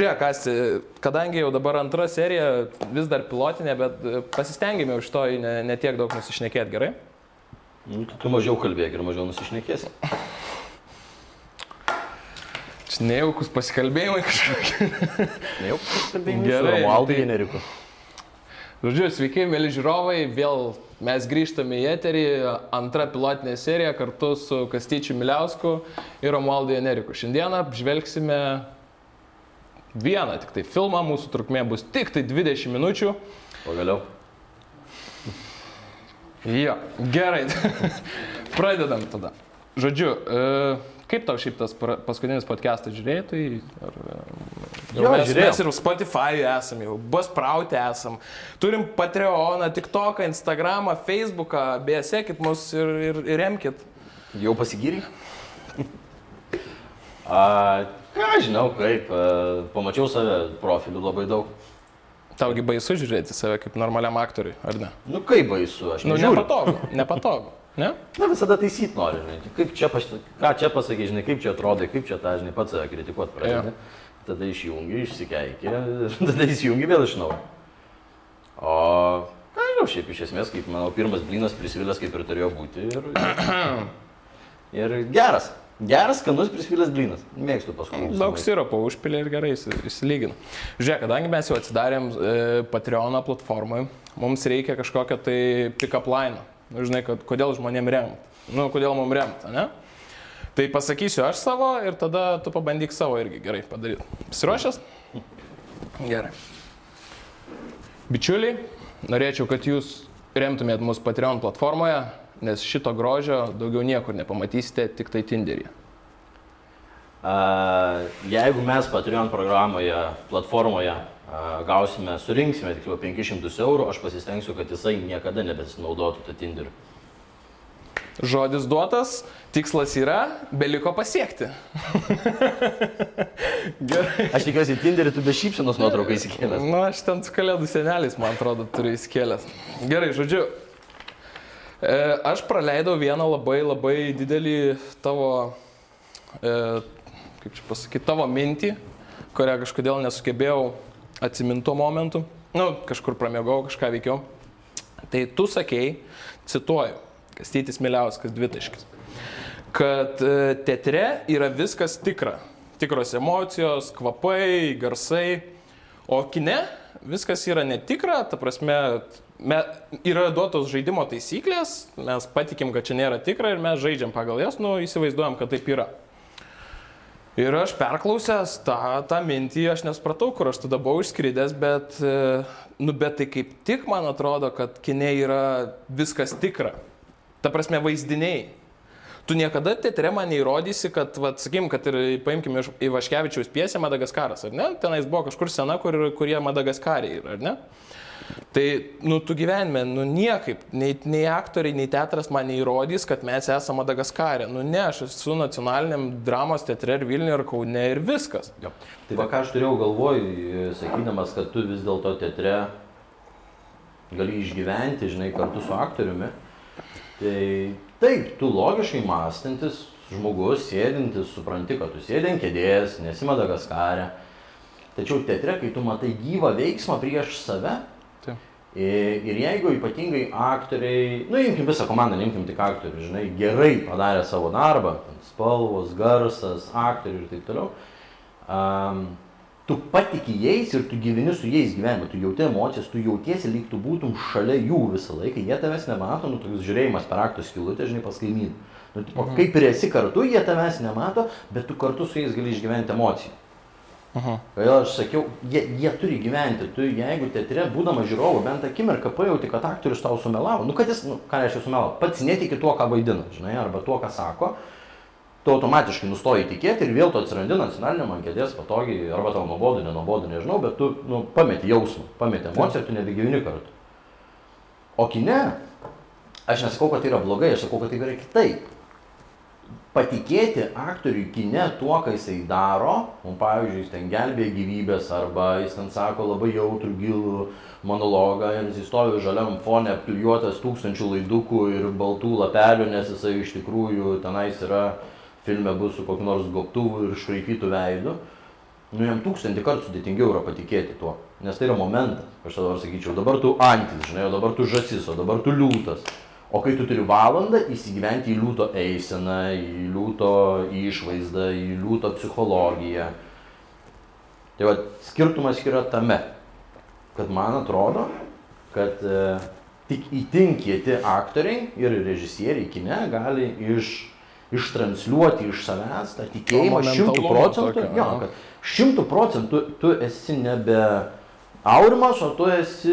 Žiūrėk, Asti, kadangi jau dabar antra serija, vis dar pilotinė, bet e, pasistengėme už to ne, ne tiek daug nusišnekėti, gerai? Nu, tu, tu mažiau kalbėk ir mažiau nusišnekėsi. Čia nejaukus pasikalbėjimai kažkokie. Ne jau kalbėjai. Gerai, Romualdai tai- Generiku. Žodžiu, sveiki, mėly žiūrovai, vėl mes grįžtame į eterį, antra pilotinė serija kartu su Kastyčiu Miliausku ir Romualdu Janeriku. Šiandieną apžvelgsime vieną tik tai filmą, mūsų trukmė bus tik tai 20 minučių. Pagaliau. Jo, gerai. Pradedam tada. Žodžiu, e, kaip tau šiaip tas paskutinis podcastas žiūrėjai? Tai ar, e, jau Jo, mes, žiūrėjau. mes ir Spotify esam, jau Buzzsprout esam. Turim Patreoną, TikToką, Instagramą, Facebooką, beje, sekit mus ir, ir, ir remkit. Jau pasigyri? Ką žinau, kaip. A, pamačiau save profilių labai daug. Taugi baisu žiūrėti save kaip normaliam aktoriui, ar ne? Nu kaip baisu, aš Nu, nežiūriu. nepatogu, nepatogu. Ne? Na visada taisyti nori, žinai. Kaip čia, paš... ką čia pasakai, žinai, kaip čia atrodai, kaip čia tą, žinai, pats save kritikuoti pradedi. Tada išjungi, išsikeiki, tada įsijungi vėl iš naujo. O, ką žinau, šiaip iš esmės, kaip mano pirmas blinas prisvilęs, kaip ir turėjo būti. Ir, ir geras. Geras, skanus prisvilęs blinas. Mėgstu paskui. Daug siropo užpilė ir gerai įsi- įsilygina. Žiūrėk, kadangi mes jau atsidarėm e, Patreoną platformai, mums reikia kažkokio tai pick-up line. Nu, žinai, kad, kodėl žmonėm remt. Nu, kodėl mums remt, ne? Tai pasakysiu aš savo ir tada tu pabandyk savo irgi gerai padaryti. Pasiruošęs? Gerai. Bičiuliai, norėčiau, kad jūs remtumėt mus Patreon platformoje, nes šito grožio daugiau niekur nepamatysite, tik tai Tinderyje. A, jeigu mes Patreon programoje, platformoje a, gausime, surinksime tiksliau 500 eurų, aš pasistengsiu, kad jisai niekada nebesinaudotų tą Tinderiu. Žodis duotas, tikslas yra, beliko pasiekti. Gerai. Aš tikiuosi, Tinderį tu be šypsenos nuotrauką įsikėlęs. Na, aš ten su kalėdų senelis, man atrodo, turiu įskėlęs. Gerai, žodžiu. E, aš praleidau vieną labai labai didelį tavo, e, kaip čia pasakyti, tavo mintį, kurią kažkodėl nesugebėjau atsiminti tuo momentu. Nu, kažkur pramėgau, kažką veikiau. Tai tu sakei, cituoju, Kastytis Miliauskas dvitaškis, kad e, teatre yra viskas tikra. Tikros emocijos, kvapai, garsai. O kine viskas yra netikra, ta prasme, me, yra duotos žaidimo taisyklės, mes patikim, kad čia nėra tikra ir mes žaidžiam pagal jas, nu įsivaizduojam, kad taip yra. Ir aš perklausęs tą, tą mintį, aš nespratau, kur aš tada buvau išskridęs, bet, e, nu, bet tai kaip tik man atrodo, kad kine yra viskas tikra. Ta prasme, vaizdiniai. Tu niekada teatre man neįrodysi, kad, va, sakykim, kad ir paimkime iš Ivaškevičiaus piesę Madagaskaras, ar ne? Tenais buvo kažkur sena, kur, kurie Madagaskariai yra, ar ne? Tai, nu, tu gyvenime, nu, niekaip, nei, nei aktoriai, nei teatras man neįrodys, kad mes esame Madagaskarė. Nu, ne, aš esu nacionaliniam dramos teatre ir Vilniuje ir Kaune ir viskas. Jo. Tai va ką aš turėjau galvoj, sakydamas, kad tu vis dėlto teatre gali išgyventi, žinai, kartu su aktoriumi. Tai taip, tu logiškai mąstantis žmogus, sėdintis, supranti, kad tu sėdi ant kėdės, nesi Madagaskarė. Tačiau teatre, kai tu matai gyvą veiksmą prieš save. Ir, ir jeigu ypatingai aktoriai, nu imkim visą komandą, neimkim tik aktorių, žinai, gerai padarė savo darbą, spalvos, garsas, aktoriai ir taip toliau, um, tu patiki jais ir tu gyveni su jais gyvenimą, tu jauti emocijas, tu jautiesi lyg tu būtum šalia jų visą laiką, jie tavęs nemato, nu toks žiūrėjimas per aktų skilutę, žinai, pas kaimynų. Nu, tipo, Mhm. Kaip ir esi kartu, jie tavęs nemato, bet tu kartu su jais gali išgyventi emociją. Aha. Kodėl aš sakiau, jie, jie turi gyventi, tu jeigu teatre, būdamas žiūrovu, bent akimirką pajauti, kad aktorius tau sumelavo, nu kad jis, nu ką reiškia sumelavo, pats netiki tuo, ką vaidina, žinai, arba tuo, ką sako, tu automatiškai nustoji tikėti ir vėl tu atsirandi nacionaliniam ant kėdės patogiai, arba tau nuobodu, nenuobodu, nežinau, bet tu, nu, pameti jausmą, pameti emociją ir tu nebegyveni kartu. O kine, aš nesakau, kad tai yra blogai, aš sakau, kad tai yra kitaip patikėti aktoriui kine tuo, ką jisai daro, nu, pavyzdžiui, jis ten gelbėja gyvybės arba jis ten sako labai jautrų gilų monologą ir jis stovi žaliam fone apklijuotas tūkstančių laidukų ir baltų lapelių, nes jisai iš tikrųjų tenais yra filme bus su kokiu nors gobtuvu ir iškraipytų veidu. nu jam tūkstantį kartų sudėtingiau yra patikėti tuo. Nes tai yra momentas. Aš dabar sakyčiau, dabar tu antis, žinai, o dabar tu žasis, o dabar tu liūtas. O kai tu turi valandą įsigyventi į liūto eiseną, į liūto išvaizdą, į liūto psichologiją. Tai va, skirtumas yra tame, kad man atrodo, kad e, tik įtin kieti aktoriai ir režisieriai kine gali iš, ištransliuoti iš savęs tą tikėjimą šimtų procentų. Jo, kad šimtų procentų tu esi nebe Aurimas, o tu esi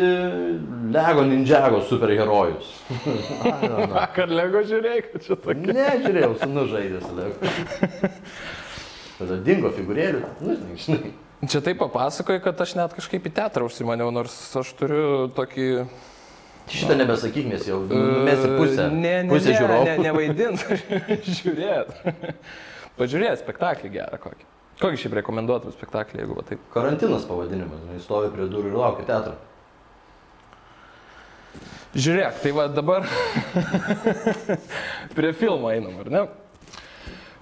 Lego Ninjago superherojus. Vakar Lego žiūrėjai, kad čia tokia. Ne, žiūrėjau, sunu žaidė su Lego. Tada dingo figūrėlių. Nu, žinai, žinai. Čia taip papasakoji, kad aš net kažkaip į teatrą užsimaniau, nors aš turiu tokį... Šitą nebesakyk, nes jau mes į pusę. E, Ne, ne, pusę ne, ne, nevaidint. Žiūrėt. Pažiūrėt spektaklį gerą kokį. Kokį šiaip rekomenduotum spektaklį, jeigu va taip? Karantinas pavadinimas, jis stovi prie durų ir laukia teatro. Žiūrėk, tai va dabar prie filmo einam, ar ne?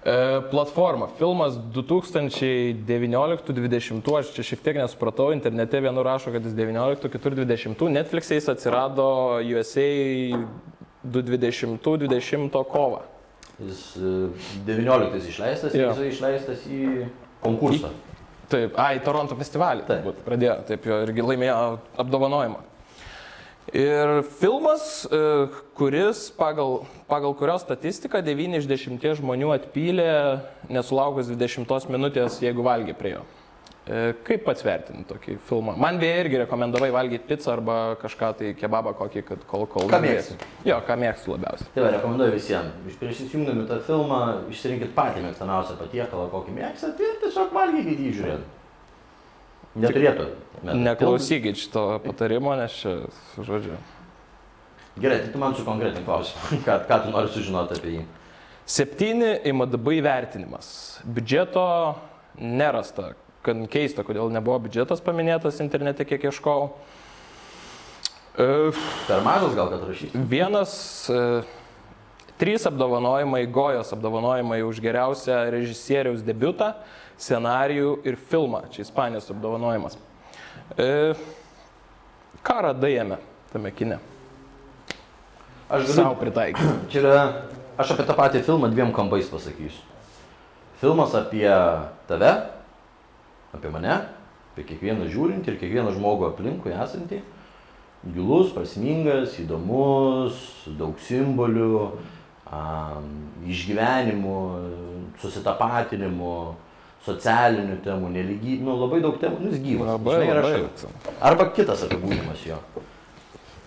E, platforma. Filmas 2019-2020, aš čia šiek tiek nesupratau, internete vienur rašo, kad jis 19, kitur 20, Netflix'e jis atsirado USA 2020 kovą. Jis e, 19 išleistas ir Jo. jisai išleistas į konkursą. Taip, ai, Toronto festivalį Taip. turbūt pradėjo, taip jo irgi laimėjo apdovanojimą. Ir filmas, e, kuris pagal, pagal kurio statistiką 9 iš 10 žmonių atpylė nesulaukus 20 minutės, jeigu valgė prie jo. E, Kaip pats vertini tokį filmą? Man beje irgi rekomendavai valgyti pizzą arba kažką tai kebabą kokį, kad kol kol... Ką mėgsti? Jo, ką mėgstu labiausiai. Tai va, rekomenduoju visiems. Iš prieš įsijungdami tą filmą, išsirinkit patį mėgstamiausią patiekalą, kokį mėgstate ir tiesiog valgykit jį žiūrėdami. Neturėtų. Neklausykit šito patarimo, nes čia, žodžiu. Gerai, tai tu man sukonkretink klausimą. Ką, ką tu nori sužinoti apie jį? Septyni IMDB įvertinimas. Biudžeto nerasta. Kad keista, kodėl nebuvo biudžetas paminėtas internete, kiek ieškojau. E, Per mažas gal, kad rašyti? Vienas, e, trys apdovanojimai, Gojos apdovanojimai už geriausią režisieriaus debiutą, scenarijų ir filmą. Čia Ispanijos apdovanojimas. E, ką radai jame tame kine? Aš Savo galiu. pritaikyti. Čia yra, aš apie tą patį filmą dviem kampais pasakysiu. Filmas apie tave, apie mane, apie kiekvieną žiūrintį ir kiekvieną žmogų aplinkui esantį. Gilus, prasmingas, įdomus, daug simbolių, išgyvenimų, susitapatinimų, socialinių temų, nelygy, nu labai daug temų, nu jis gyvas. Labai, žinai, ir aš- labai. Arba kitas apibūdinimas jo.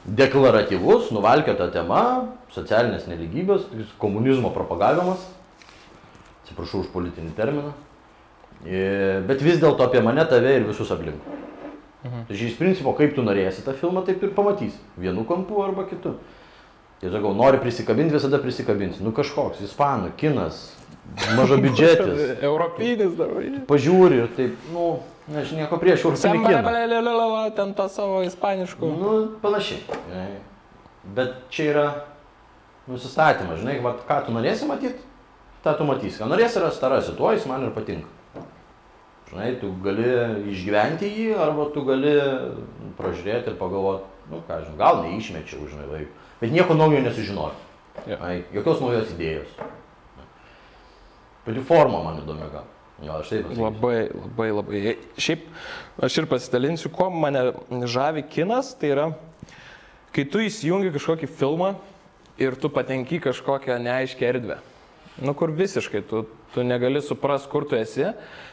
Deklaratyvus, nuvalkiota tema, socialinės neligybės, komunizmo propagavimas. Atsiprašau už politinį terminą. E, Bet vis dėlto apie mane, tave ir visus aplinkui. Mhm. Tai iš principo, kaip tu norėsi tą filmą, taip ir pamatysi. Vienu kampu arba kitu. Tai sakau, nori prisikabinti, visada prisikabinsi. Nu kažkoks, ispanų, kinas, mažo biudžetis. Europinis dabar. Pažiūri ir taip, nu, aš nieko prieš kiną. Sembalelelelelele, ten tą savo ispaniškų. Nu, panašiai. Bet čia yra nusistatymas, žinai, vat, ką tu norėsi matyti, tą tu matysi. Ką norėsi rasti, tą rasi, tuo jis man ir patinka. Žinai, tu gali išgyventi jį, arba tu gali pražiūrėti ir pagalvoti, nu ką žinai, gal neišmečiau, žinai, laiko. Bet nieko naujo nesužinoti. Jo. Ai, jokios naujos idėjos. Pati forma man įdomi gal. Gal aš taip pasakysiu. Labai, labai, labai. Šiaip aš ir pasidalinsiu, kuo mane žavi kinas, tai yra, kai tu įsijungi kažkokį filmą ir tu patenki kažkokią neaiškę erdvę. Nu, kur visiškai tu, tu negali supras, kur tu esi.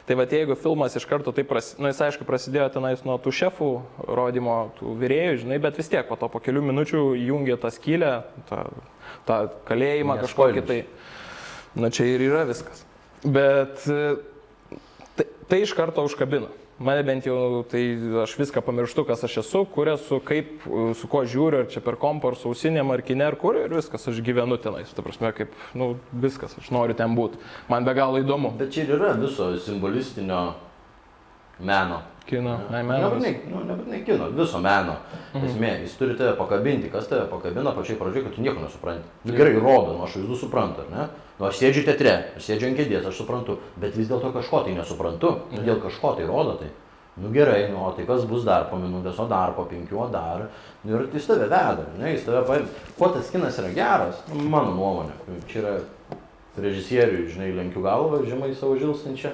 Tai va, jeigu filmas iš karto taip, pras, nu, jis aišku prasidėjo tenais nuo tų šefų rodymo, tų vyrėjų, žinai, bet vis tiek po to po kelių minučių įjungia tą skylę, tą, tą kalėjimą kažkokį tai. Na čia ir yra viskas. Bet e, tai, tai iš karto užkabina. Mane bent jau, tai aš viską pamirštu, kas aš esu, kur esu, kaip, su kuo žiūriu, ar čia per kompą, ar sausinėm, ar kine, ar kur, ir viskas, aš gyvenu tenais. Ta prasme, kaip, nu, viskas, aš noriu ten būti. Man be galo įdomu. Bet čia ir yra viso simbolistinio meno. Kino. Ai, menas. Nebūtinai, nu, nebūtinai kino, viso meno. Esmė, jis turi tave pakabinti, kas tave pakabina pačiai pradžioje, kad tu nieko nesupranti. Nu, gerai, rodo, nu, aš vaizdų suprantu, ne? Nu, aš sėdžiu teatre, aš sėdžiu ant kėdės, aš suprantu, bet vis dėlto kažko tai nesuprantu, nu, dėl kažko tai rodo tai. Nu gerai, nu, o tai kas bus dar po minutės, o dar po penkių, o dar. Nu, ir jis tave veda, ne, jis tave paima. Kuo tas kinas yra geras, nu, mano nuomonė. Čia yra režisieriui, žinai, lenkiu galvą, žemai savo žilstančią.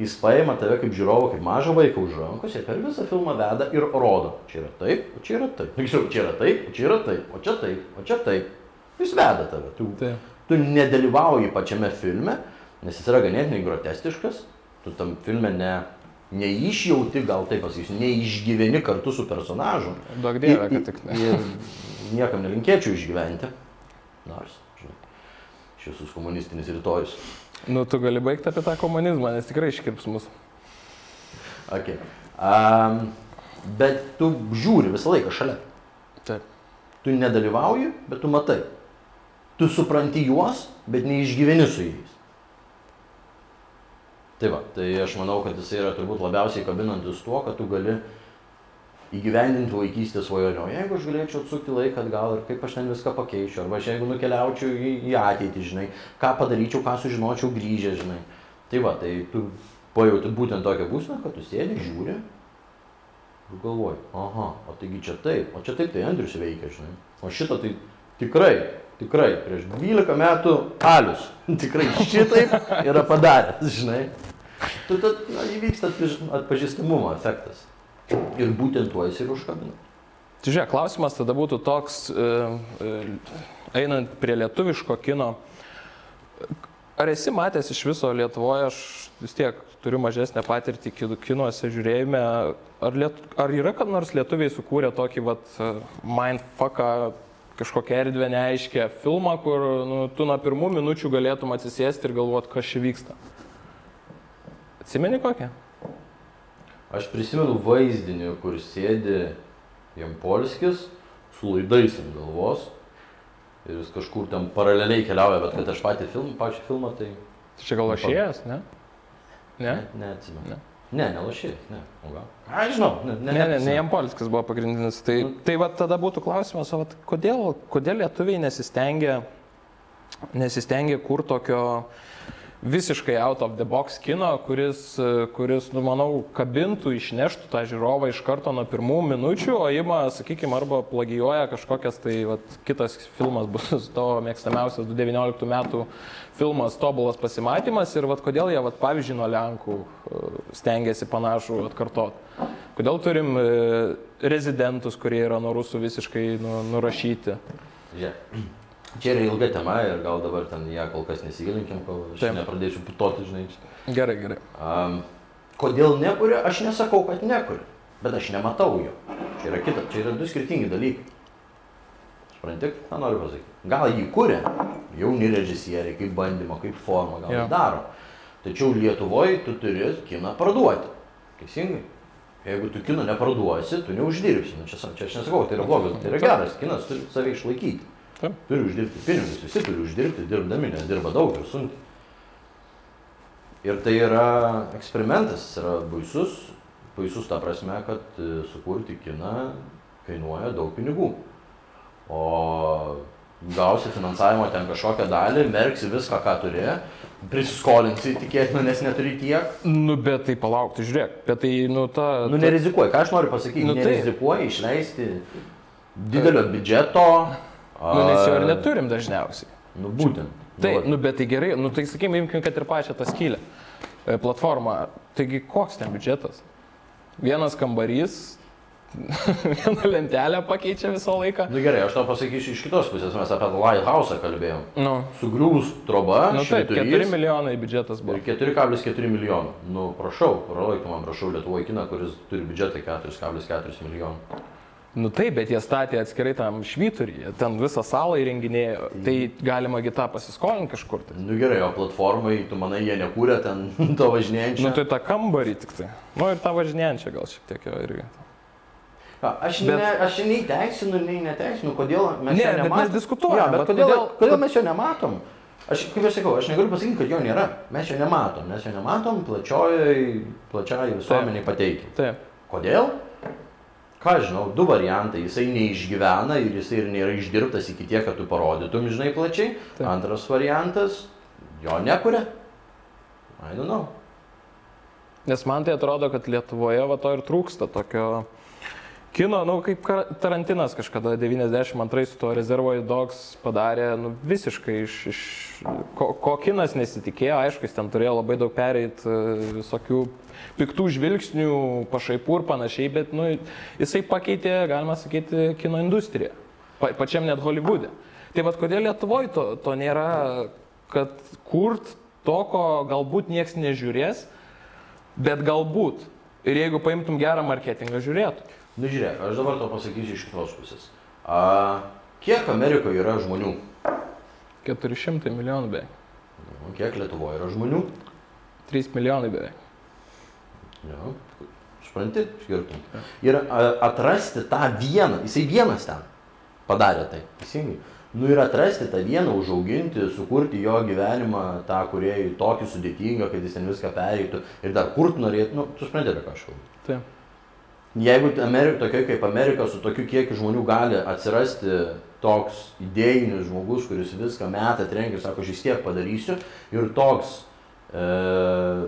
Jis paima tave kaip žiūrovą, kaip mažą vaiką už rankos ir per visą filmą veda ir rodo. Čia yra taip, o čia yra taip. Tiksliau, čia yra taip, o čia yra taip, o čia taip, o čia taip. Jis veda tave. Tu, Taip. tu nedalyvauji pačiame filme, nes jis yra ganėtinai grotestiškas. Tu tam filme ne, neišjauti, gal taip pasakysiu, neišgyveni kartu su personažu. Daug dievė, kad tik ne. Ir niekam nelinkėčiau išgyventi. Nors, žinai, šis komunistinis rytojus. Nu, tu gali baigti apie tą komunizmą, nes tikrai iškirps mus. Okay. Um, bet tu žiūri visą laiką šalia. Taip. Tu nedalyvauji, bet tu matai. Tu supranti juos, bet neišgyveni su jais. Tai va, tai aš manau, kad jis yra turbūt labiausiai kabinantis tuo, kad tu gali įgyvendinti vaikystės svajonę. O jeigu aš galėčiau atsukti laiką atgal ir kaip aš ten viską pakeičiau, arba aš jeigu nukeliaučiau į, į ateitį, žinai, ką padaryčiau, ką sužinočiau grįžę, žinai. Tai va, tai tu pajauti būtent tokią būseną, kad tu sėdi, žiūri ir galvoji, aha, o taigi čia taip, o čia taip tai Andrius veikia, žinai. O šito tai tikrai, tikrai, prieš 12 metų Alius tikrai šitaip yra padaręs, žinai. Tu tad na, įvyksta atpaž- atpažįstamumo efektas. Ir būtent tuo jis ir užkabina. Tai žiūrėk, klausimas tada būtų toks, e, e, einant prie lietuviško kino. Ar esi matęs iš viso Lietuvoje, aš vis tiek turiu mažesnę patirtį ki- kinuose žiūrėjime, ar, liet, ar yra kad nors lietuviai sukūrė tokį vat e, mindfucką, kažkokią erdvę neaiškę filmą, kur nu, tu nuo pirmų minučių galėtum atsisėsti ir galvoti, kas čia vyksta. Atsimeni kokią? Aš prisimenu vaizdinį, kur sėdi Jampolskis su laidais ant galvos. Ir jis kažkur ten paraleliai keliauja, bet kad aš patį filmą, pačią filmą, tai Tai čia gal lašėjas, ne? Ne? neatsimenu. Ne. Ne, ne lašėjas, ne. O gal? Aš žinau, ne, ne. Ne, ne, ne. Jampolskis buvo pagrindinis. Tai, Nu. tai va tada būtų klausimas, o vat kodėl, kodėl lietuviai nesistengia, nesistengia kur tokio visiškai out of the box kino, kuris, kuris nu, manau, kabintų, išneštų tą žiūrovą iš karto nuo pirmų minučių, o ima, sakykime, arba plagijuoja kažkokias, tai vat, kitas filmas bus tavo mėgstamiausias 2019 metų filmas Tobulas pasimatymas ir vat, kodėl jie, vat, pavyzdžiui, nuo Lenkų e, stengiasi panašų atkartoti. Kodėl turim e, rezidentus, kurie yra nuo rusų visiškai nu, nurašyti. Žiūrėk, Čia yra ilga tema ir gal dabar ten ją kol kas nesigilinkim, kol aš Taip. nepradėsiu putoti, žinai. Gerai, gerai. Um, kodėl nekuria, aš nesakau, kad nekuria, bet aš nematau jo. Čia yra kita, čia yra du skirtingi dalykai. Supranti, ką noriu pasakyti? Gal jį kuria jauni režisieriai, kaip bandymo, kaip forma, gal jį daro. Tačiau Lietuvoje tu turi kiną parduoti. Teisingai? Jeigu tu kino neparduosi, tu neuždirbsi. Nu, čia, čia aš nesakau, tai yra blogas, tai yra geras. Kinas turi save išlaikyti. Taip. Turi uždirbti pinigus, visi turi uždirbti dirbdami, nes dirba daug ir sunkiai. Ir tai yra eksperimentas, jis yra baisus, baisus ta prasme, kad e, sukurti kiną kainuoja daug pinigų. O gausi finansavimo ten kažkokią dalį, merksi viską, ką turi, prisiskolinsi tikėtina, nes neturi tiek. Nu, bet tai palaukti, žiūrėk, bet tai, nu, ta... Nu, nerizikuoji, ką aš noriu pasakyti, Nu, nerizikuoji išleisti didelio biudžeto. Nu, nes jo ir neturim dažniausiai. Nu, būtent. Tai, Nu, nu, bet tai gerai, nu, tai sakykime, imkim, kad ir pačią tą skylę. e, Platformą. Taigi, koks ten biudžetas? Vienas kambarys, vieną lentelę pakeičia visą laiką. Nu gerai, aš tau pasakysiu iš kitos pusės, mes apie Lighthouse kalbėjom. Nu, Sugriūs troba, nu taip, švyturys 4 milijonai biudžetas buvo. ir 4,4 milijonų. Nu, prašau, parodyk man, prašau, Lietuvoje kiną, kuris turi biudžetą 4,4 milijonų. Nu taip, bet jie statė atskirai tam švyturį, ten visą salą įrenginėjo. Tai galima gitą pasiskolinti kažkur. Tai. Nu gerai, o platformai, tu manai, jie nekūrė ten to važinėjančio? Nu tai tą kambarį tik tai. Nu ir tą važinėjančią gal šiek tiek jo irgi. A, Aš, Bet- ne, aš nei teisinu, nei neteisinu, kodėl mes Ne, jo nematom. mes diskutuojam, Ja, bet bet kodėl, kodėl- kodėl, kodėl mes jo nematom? Aš, kaip aš sakau, aš negaliu pasakyti, kad jo nėra. Mes jo nematom, mes jo nematom plačiojai, plačiai visuomeniai pateikti. Taip. Kodėl? Ką žinau, du variantai. Jisai neišgyvena ir jisai ir nėra išdirbtas iki tiek, kad tu parodytum, žinai, plačiai. Taip. Antras variantas, jo nekuria. I don't know. Nes man tai atrodo, kad Lietuvoje va to ir trūksta tokio kino, nu kaip Tarantinas kažkada 92 su tuo Reservoir Dogs padarė, nu visiškai iš, iš ko, ko kinas nesitikėjo, aišku, jis ten turėjo labai daug pereit e, visokių piktų žvilgsnių, pašaipų ir panašiai, bet nu, jisai pakeitė, galima sakyti, kino industriją, pa, pačiam net Hollywoodė. Tai vad kodėl Lietuvoje to, to nėra, kad kurt to, ko galbūt niekas nežiūrės, Bet galbūt. Ir jeigu paimtum gerą marketingą, žiūrėtų. Nu žiūrėk, aš dabar to pasakysiu iš kitos pusės. A, kiek Amerikoje yra žmonių? 400 milijonų beveik. Nu, Kiek Lietuvoje yra žmonių? 3 milijonai beveik. Jo. Supranti, skirtum. Ir a, atrasti tą vieną, jisai vienas ten padarė tai, teisingai. Nu ir atrasti tą vieną, užauginti, sukurti jo gyvenimą, tą kuriejų tokį sudėtingą, kad jis ten viską pereitų ir dar kurt norėtų, nu, tu supranti ką aš kalbu. Taip. Jeigu Amerika, tokia kaip Amerika, su tokiu kiekiu žmonių gali atsirasti toks idėjinis žmogus, kuris viską metą trenkia ir sako, aš vis tiek padarysiu, ir toks, e,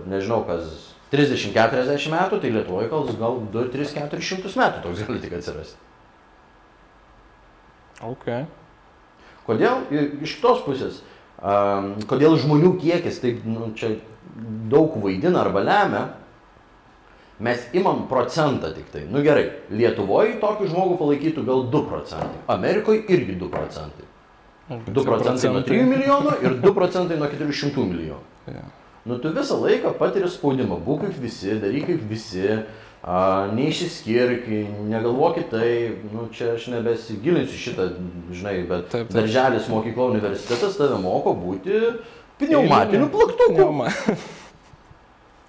nežinau, kas 30-40 metų, tai Lietuvoje gal, gal 2, 3, 400 metų toks gali tik atsirasti. Ok. Kodėl? Iš kitos pusės, um, kodėl žmonių kiekis taip, nu, čia daug vaidina arba lemia, mes imam procentą tik tai. Nu gerai, Lietuvoje tokį žmogų palaikytų gal 2 procentai, Amerikoje irgi 2 procentai. 2 procentai nuo 3 milijonų ir 2 procentai nuo 400 milijonų. Ja. Nu tu visą laiką patiri spaudimą, būk kaip visi, daryk kaip visi, a, neišsiskirk, negalvokit tai, nu čia aš nebesigilinsiu šitą, žinai, bet Taip, taip. darželis, mokykla, universitetas tave moko būti pneumatiniu plaktuku. Pneuma.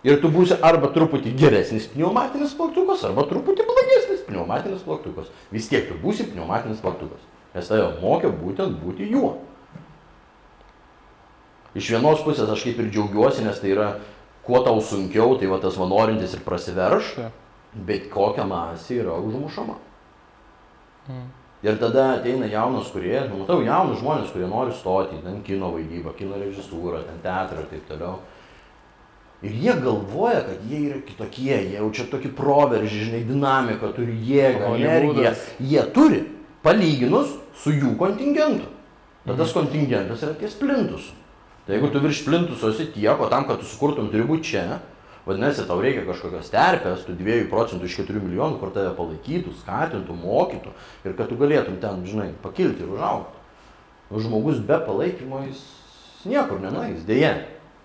Ir tu būsi arba truputį geresnis pneumatinis plaktukas, arba truputį blogesnis pneumatinis plaktukas. Vis tiek tu būsi pneumatinis plaktukas. Nes tave mokė būtent būti juo. Iš vienos pusės aš kaip ir džiaugiuosi, nes tai yra, kuo tau sunkiau, tai va tas va norintis ir prasiverš, bet kokia masė yra užmušama. Mm. Ir tada ateina jaunas kurie, nu, matau jaunus žmonės, kurie nori stoti, ten kino vaidybą, kino režisūrą, ten teatrą ir taip toliau. Ir jie galvoja, kad jie yra kitokie, jie jaučia tokį proveržį, žinai, dinamiką, turi jėgą, energiją. Jie turi, palyginus su jų kontingentu. Tada tas kontingentas yra ties plintusu. Tai jeigu tu virš plintuso esi tiek, o tam, kad tu sukurtum, turi būti čia, vadinasi, tau reikia kažkokios terpės, tų 2 procentų iš 4 milijonų, kur tave palaikytų, skatintų, mokytų ir kad tu galėtum ten, žinai, pakilti ir užaugti. O žmogus be palaikymo jis niekur nenueis, dėje.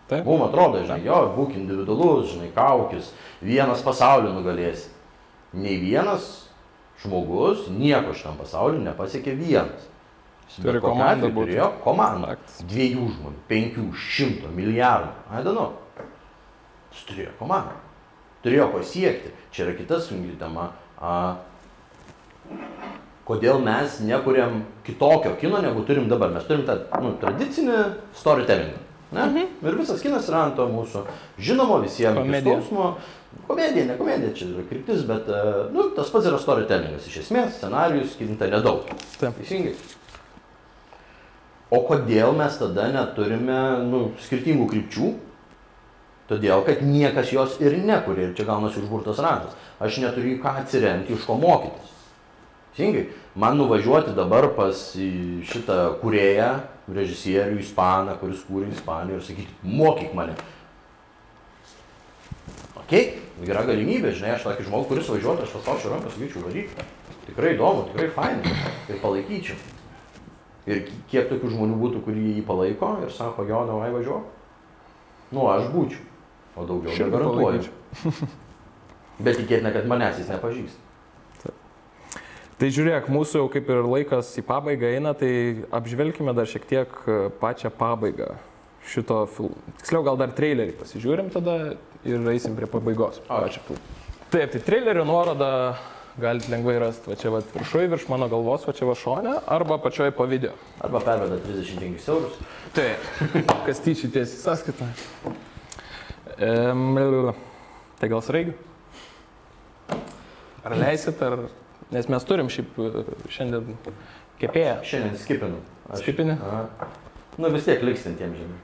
Taip. Mums atrodo, žinai, jo, būk individualus, žinai, kaukis, vienas pasaulio nugalėsi. Nei vienas žmogus nieko šitam pasauliu nepasiekė vienas. Jis Turi būti. Turėjo komandą. Dviejų žmonių, penkių, šimto, milijardų. Know. Jis turėjo komandą. Turėjo pasiekti. Čia yra kita sunki tema. A, kodėl mes nekuriam kitokio kino, negu turim dabar. Mes turim tą nu, tradicinį storytellingą. Ne? Mhm. Ir visas kinas yra ant to mūsų žinomo visiems. Komedija. skausmo. Komedija, ne komedija, čia yra kryptis, bet e, nu, tas pats yra storytellingas. Iš esmės, scenarijus kinta nedaug. Taip. Teisingai. O kodėl mes tada neturime nu, skirtingų krypčių? Todėl, kad niekas jos ir nekuria ir čia gaunasi užburtas ratas. Aš neturiu ką atsiremti, iš ko mokytis. Teisingai. Man nuvažiuoti dabar pas šitą kurėją, režisierių, ispaną, kuris kūrė Ispaniją ir sakyti, mokyk mane. Ok, yra galimybė, žinai, aš tokį žmogų, kuris važiuotų, aš paspaučiau ranką, sakyčiau, varyk. Tikrai įdomu, tikrai fainai. Ir palaikyčiau. Ir ki- kiek tokių žmonių būtų, kurie jį palaiko ir sako, jo, davai važiuok. Nu, aš būčiau. O daugiau negarantuoju. Bet tikėtina, kad manęs jis nepažįsta. Tai žiūrėk, mūsų jau kaip ir laikas į pabaigą eina, tai apžvelkime dar šiek tiek e, pačią pabaigą šito filmo. Tiksliau, gal dar trailerį pasižiūrim tada ir eisim prie pabaigos. A. pačio filmo. Taip, tai trailerio nuoroda galite lengvai rasti. Va čia va viršui, virš mano galvos, va čia va šonė, arba pačioj po video. Arba perveda 35 eurus. Taip. Kas tyčia tiesiai sąskaitą. Ehm, tai gal sraigių? Ar leisit, ar... Nes mes turim šiaip e, šiandien kepėją. Šiandien skipinu. Skipini? Nu vis tiek liksintiems, žinai.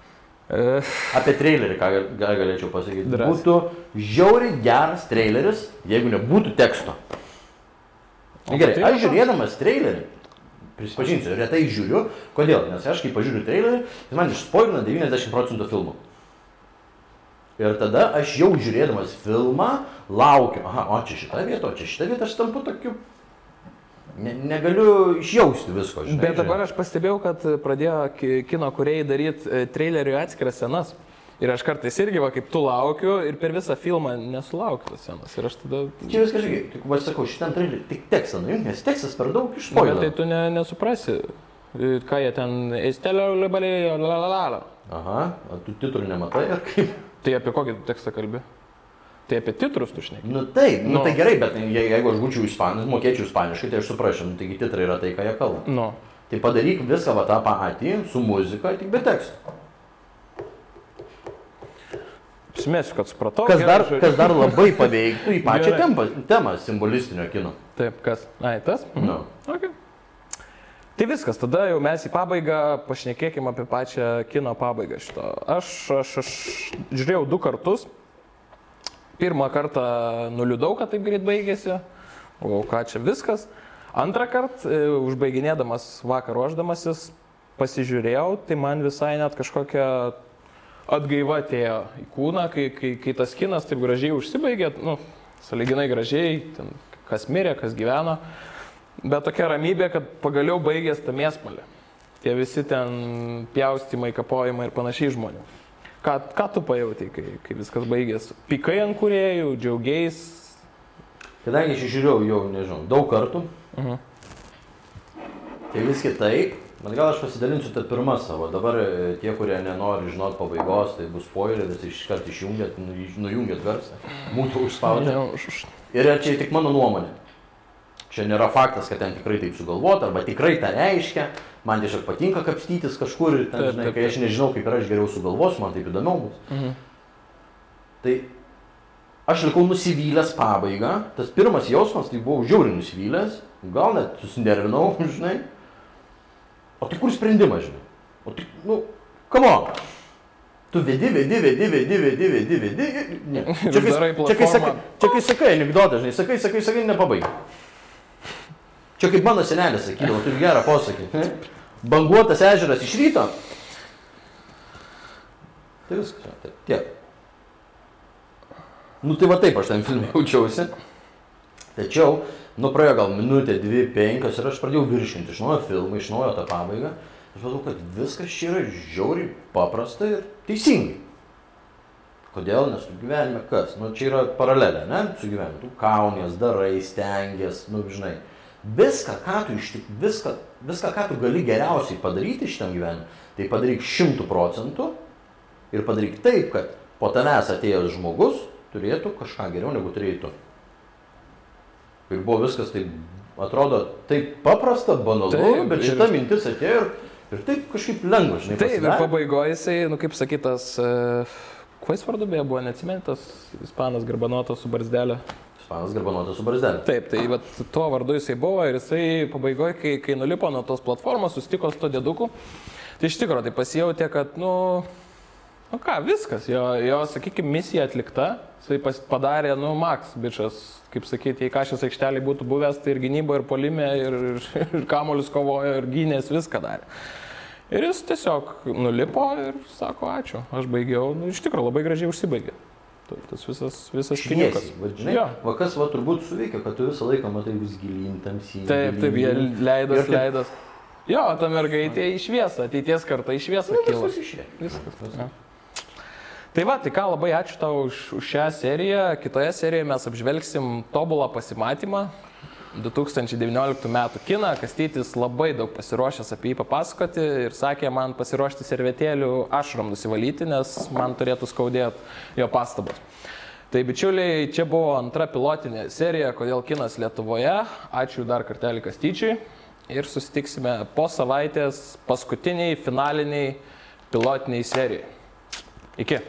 E, Apie trailerį, ką gal galėčiau pasakyti. Drąsiai. Būtų žiauriai geras traileris, jeigu nebūtų teksto. O Gerai, tai aš žiūrėdamas trailerį, prisipažinsiu, retai žiūriu. Kodėl? Nes aš kai pažiūriu trailerį, jis man išspoilina 90 procentų filmų. Ir tada aš jau žiūrėdamas filmą laukiu, aha, o čia šitą vietą, o čia šitą vietą aš tampu tokiu... Ne, negaliu išjausti visko. Žinai, Bet dabar aš pastebėjau, kad pradėjo ki- kino kuriejai daryti trailerių atskiras scenas. Ir aš kartais irgi, va, kaip tu laukiu ir per visą filmą nesulaukiu tos scenos. Ir aš tada... Čia viskas žinai, tik va sakau, šitam trailerį tik tekstą nuimk, nes tekstas per daug išspoilina. tai tu ne, nesuprasi, e, ką jie ten... Estelio libalėjo, la la la la. Aha, tu titrų nematai ar kaip? Tai apie kokį tekstą kalbi? Tai apie titrus tu šneki. Nu taip, nu, Nu. tai gerai, bet je- jeigu aš būčiau ispanas, mokėčiau ispaniškai, tai aš suprasčiau, nu, taigi titrai yra tai, ką jie kalba. Nu. Tai padaryk visą va tą patį su muzika, tik be tekstų. Apsimėsiu, kad supratau. Kas gerai, dar, žodžiu. kas dar labai paveiktų į pačią Gerai. tempą, temą simbolistinio kino. Taip, kas? Ai, tas? Mhm. Nu. Okay. Tai viskas, tada jau mes į pabaigą pašnekėkime apie pačią kino pabaigą šito. Aš, aš, aš žiūrėjau du kartus. Pirmą kartą nuliūdau, kad taip greit baigėsi. O ką čia viskas. Antrą kartą, e, užbaiginėdamas vakar ruoždamasis, pasižiūrėjau, tai man visai net kažkokia atgaiva atėjo į kūną, kai, kai, kai tas kinas taip gražiai užsibaigė, nu, saliginai gražiai, ten, kas mirė, kas gyveno, bet tokia ramybė, kad pagaliau baigės ta mėsmalė. Tie visi ten pjaustimai, kapojimai ir panašiai žmonių. Ką, ką tu pajautai, kai, kai viskas baigės? Pikai ant kuriejų, džiaugiais. Kadangi aš žiūrėjau jau, nežinau, daug kartų, Mhm. tai vis kitaip, bet gal aš pasidalinsiu tą pirmą savo. Dabar e, tie, kurie nenori žinoti pabaigos, tai bus spoileris, iškart išjungiat, nu, nujungiat garsą, mūtų užspaudžiat. Ir čia tik mano nuomonė. Čia nėra faktas, kad ten tikrai taip sugalvota, arba tikrai tą reiškia. Man tiesiog patinka kapstytis kažkur ir ten, Taip, žinai, taip, kai aš nežinau, kaip ir aš geriau sugalvosiu, man taip įdomiau bus. Mhm. Tai aš likau nusivylęs pabaigą. Tas pirmas jausmas, tai buvau žiauriai nusivylęs, gal net susinervinau, žinai. O tai kur sprendimas, žinai? O tai, nu, kamo. Tu vedi, vedi, vedi, vedi, vedi, vedi, vedi. Ne. Čia, kai, čia, kai, sakai, čia kai sakai anegdotą, žinai, sakai, sakai, sakai, nepabaigai. Čia kaip mano senelis sakydavo, turi gerą posakį. ne? Banguotas ežeras iš ryto. Tai viskas, jo, tai tiek. Nu tai va taip aš ten filmė jaučiausi. Tačiau, nu praėjo gal minutė, dvi, penkios ir aš pradėjau viršinti iš naujo filmą, iš naujo tą pabaigą. Aš matau, kad viskas čia yra žiauriai paprasta ir teisingai. Kodėl? Nes tu gyvenime kas? Nu čia yra paralelė, ne? Su gyvenimu. Tu kaunies, darai, stengies, nu žinai. Viską, ką tu iš tik, viską, viską, ką tu gali geriausiai padaryti šitam gyvenime, tai padaryk šimtų procentų ir padaryk taip, kad po tavęs atėjęs žmogus turėtų kažką geriau negu turėjai tu. Ir buvo viskas taip, atrodo, taip paprasta, banalu, Taip, bet ir- šita mintis atėjo ir, ir taip kažkaip lengva, žinai. Taip, ir pasidarė. pabaigoje jisai, nu kaip sakytas, uh, kuo jis vardu beje buvo, neatsimentas, ispanas garbanotas su barzdelė. Ispanas garbanotas su barzdelė. Taip, tai vat, tuo vardu jisai buvo ir jisai pabaigoje, kai, kai nulipo nuo tos platformos, susitiko su to dėduku, tai iš tikrųjų tai pasijautė, kad, nu, nu ką, viskas, jo, jo sakykime, misija atlikta, jisai padarė, nu, Max, bičias, kaip sakyti, jei kažkas aikštelį būtų buvęs, tai ir gynybo, ir polime, ir, ir, ir kamolius kovojo, ir gynės, viską darė. Ir jis tiesiog nulipo ir sako, ačiū, aš baigiau, nu, iš tikrųjų labai gražiai užsibaigė. Ta- Tas visas, visas. Šviesiai, va, žinai, Jo. va kas va turbūt suveikia, kad tu visą laiką matai vis gilyn tamsiai. Taip, taip, jie leidas, Ir leidas. Jo, ta mergaitė į šviesą, ateities kartą į šviesą Nu, viskas išėjo. Viskas. Ja. Tai va, tai ką, labai ačiū tau už, už šią seriją. Kitoje serijoje mes apžvelgsim tobulą pasimatymą. 2019 metų kiną, Kastytis labai daug pasiruošęs apie jį papasakoti ir sakė man pasiruošti servetėlių ašram nusivalyti, nes man turėtų skaudėti jo pastabas. Tai bičiuliai, čia buvo antra pilotinė serija, kodėl kinas Lietuvoje. Ačiū dar kartelį Kastyčiui. Ir susitiksime po savaitės paskutiniai finaliniai pilotiniai serijai. Iki.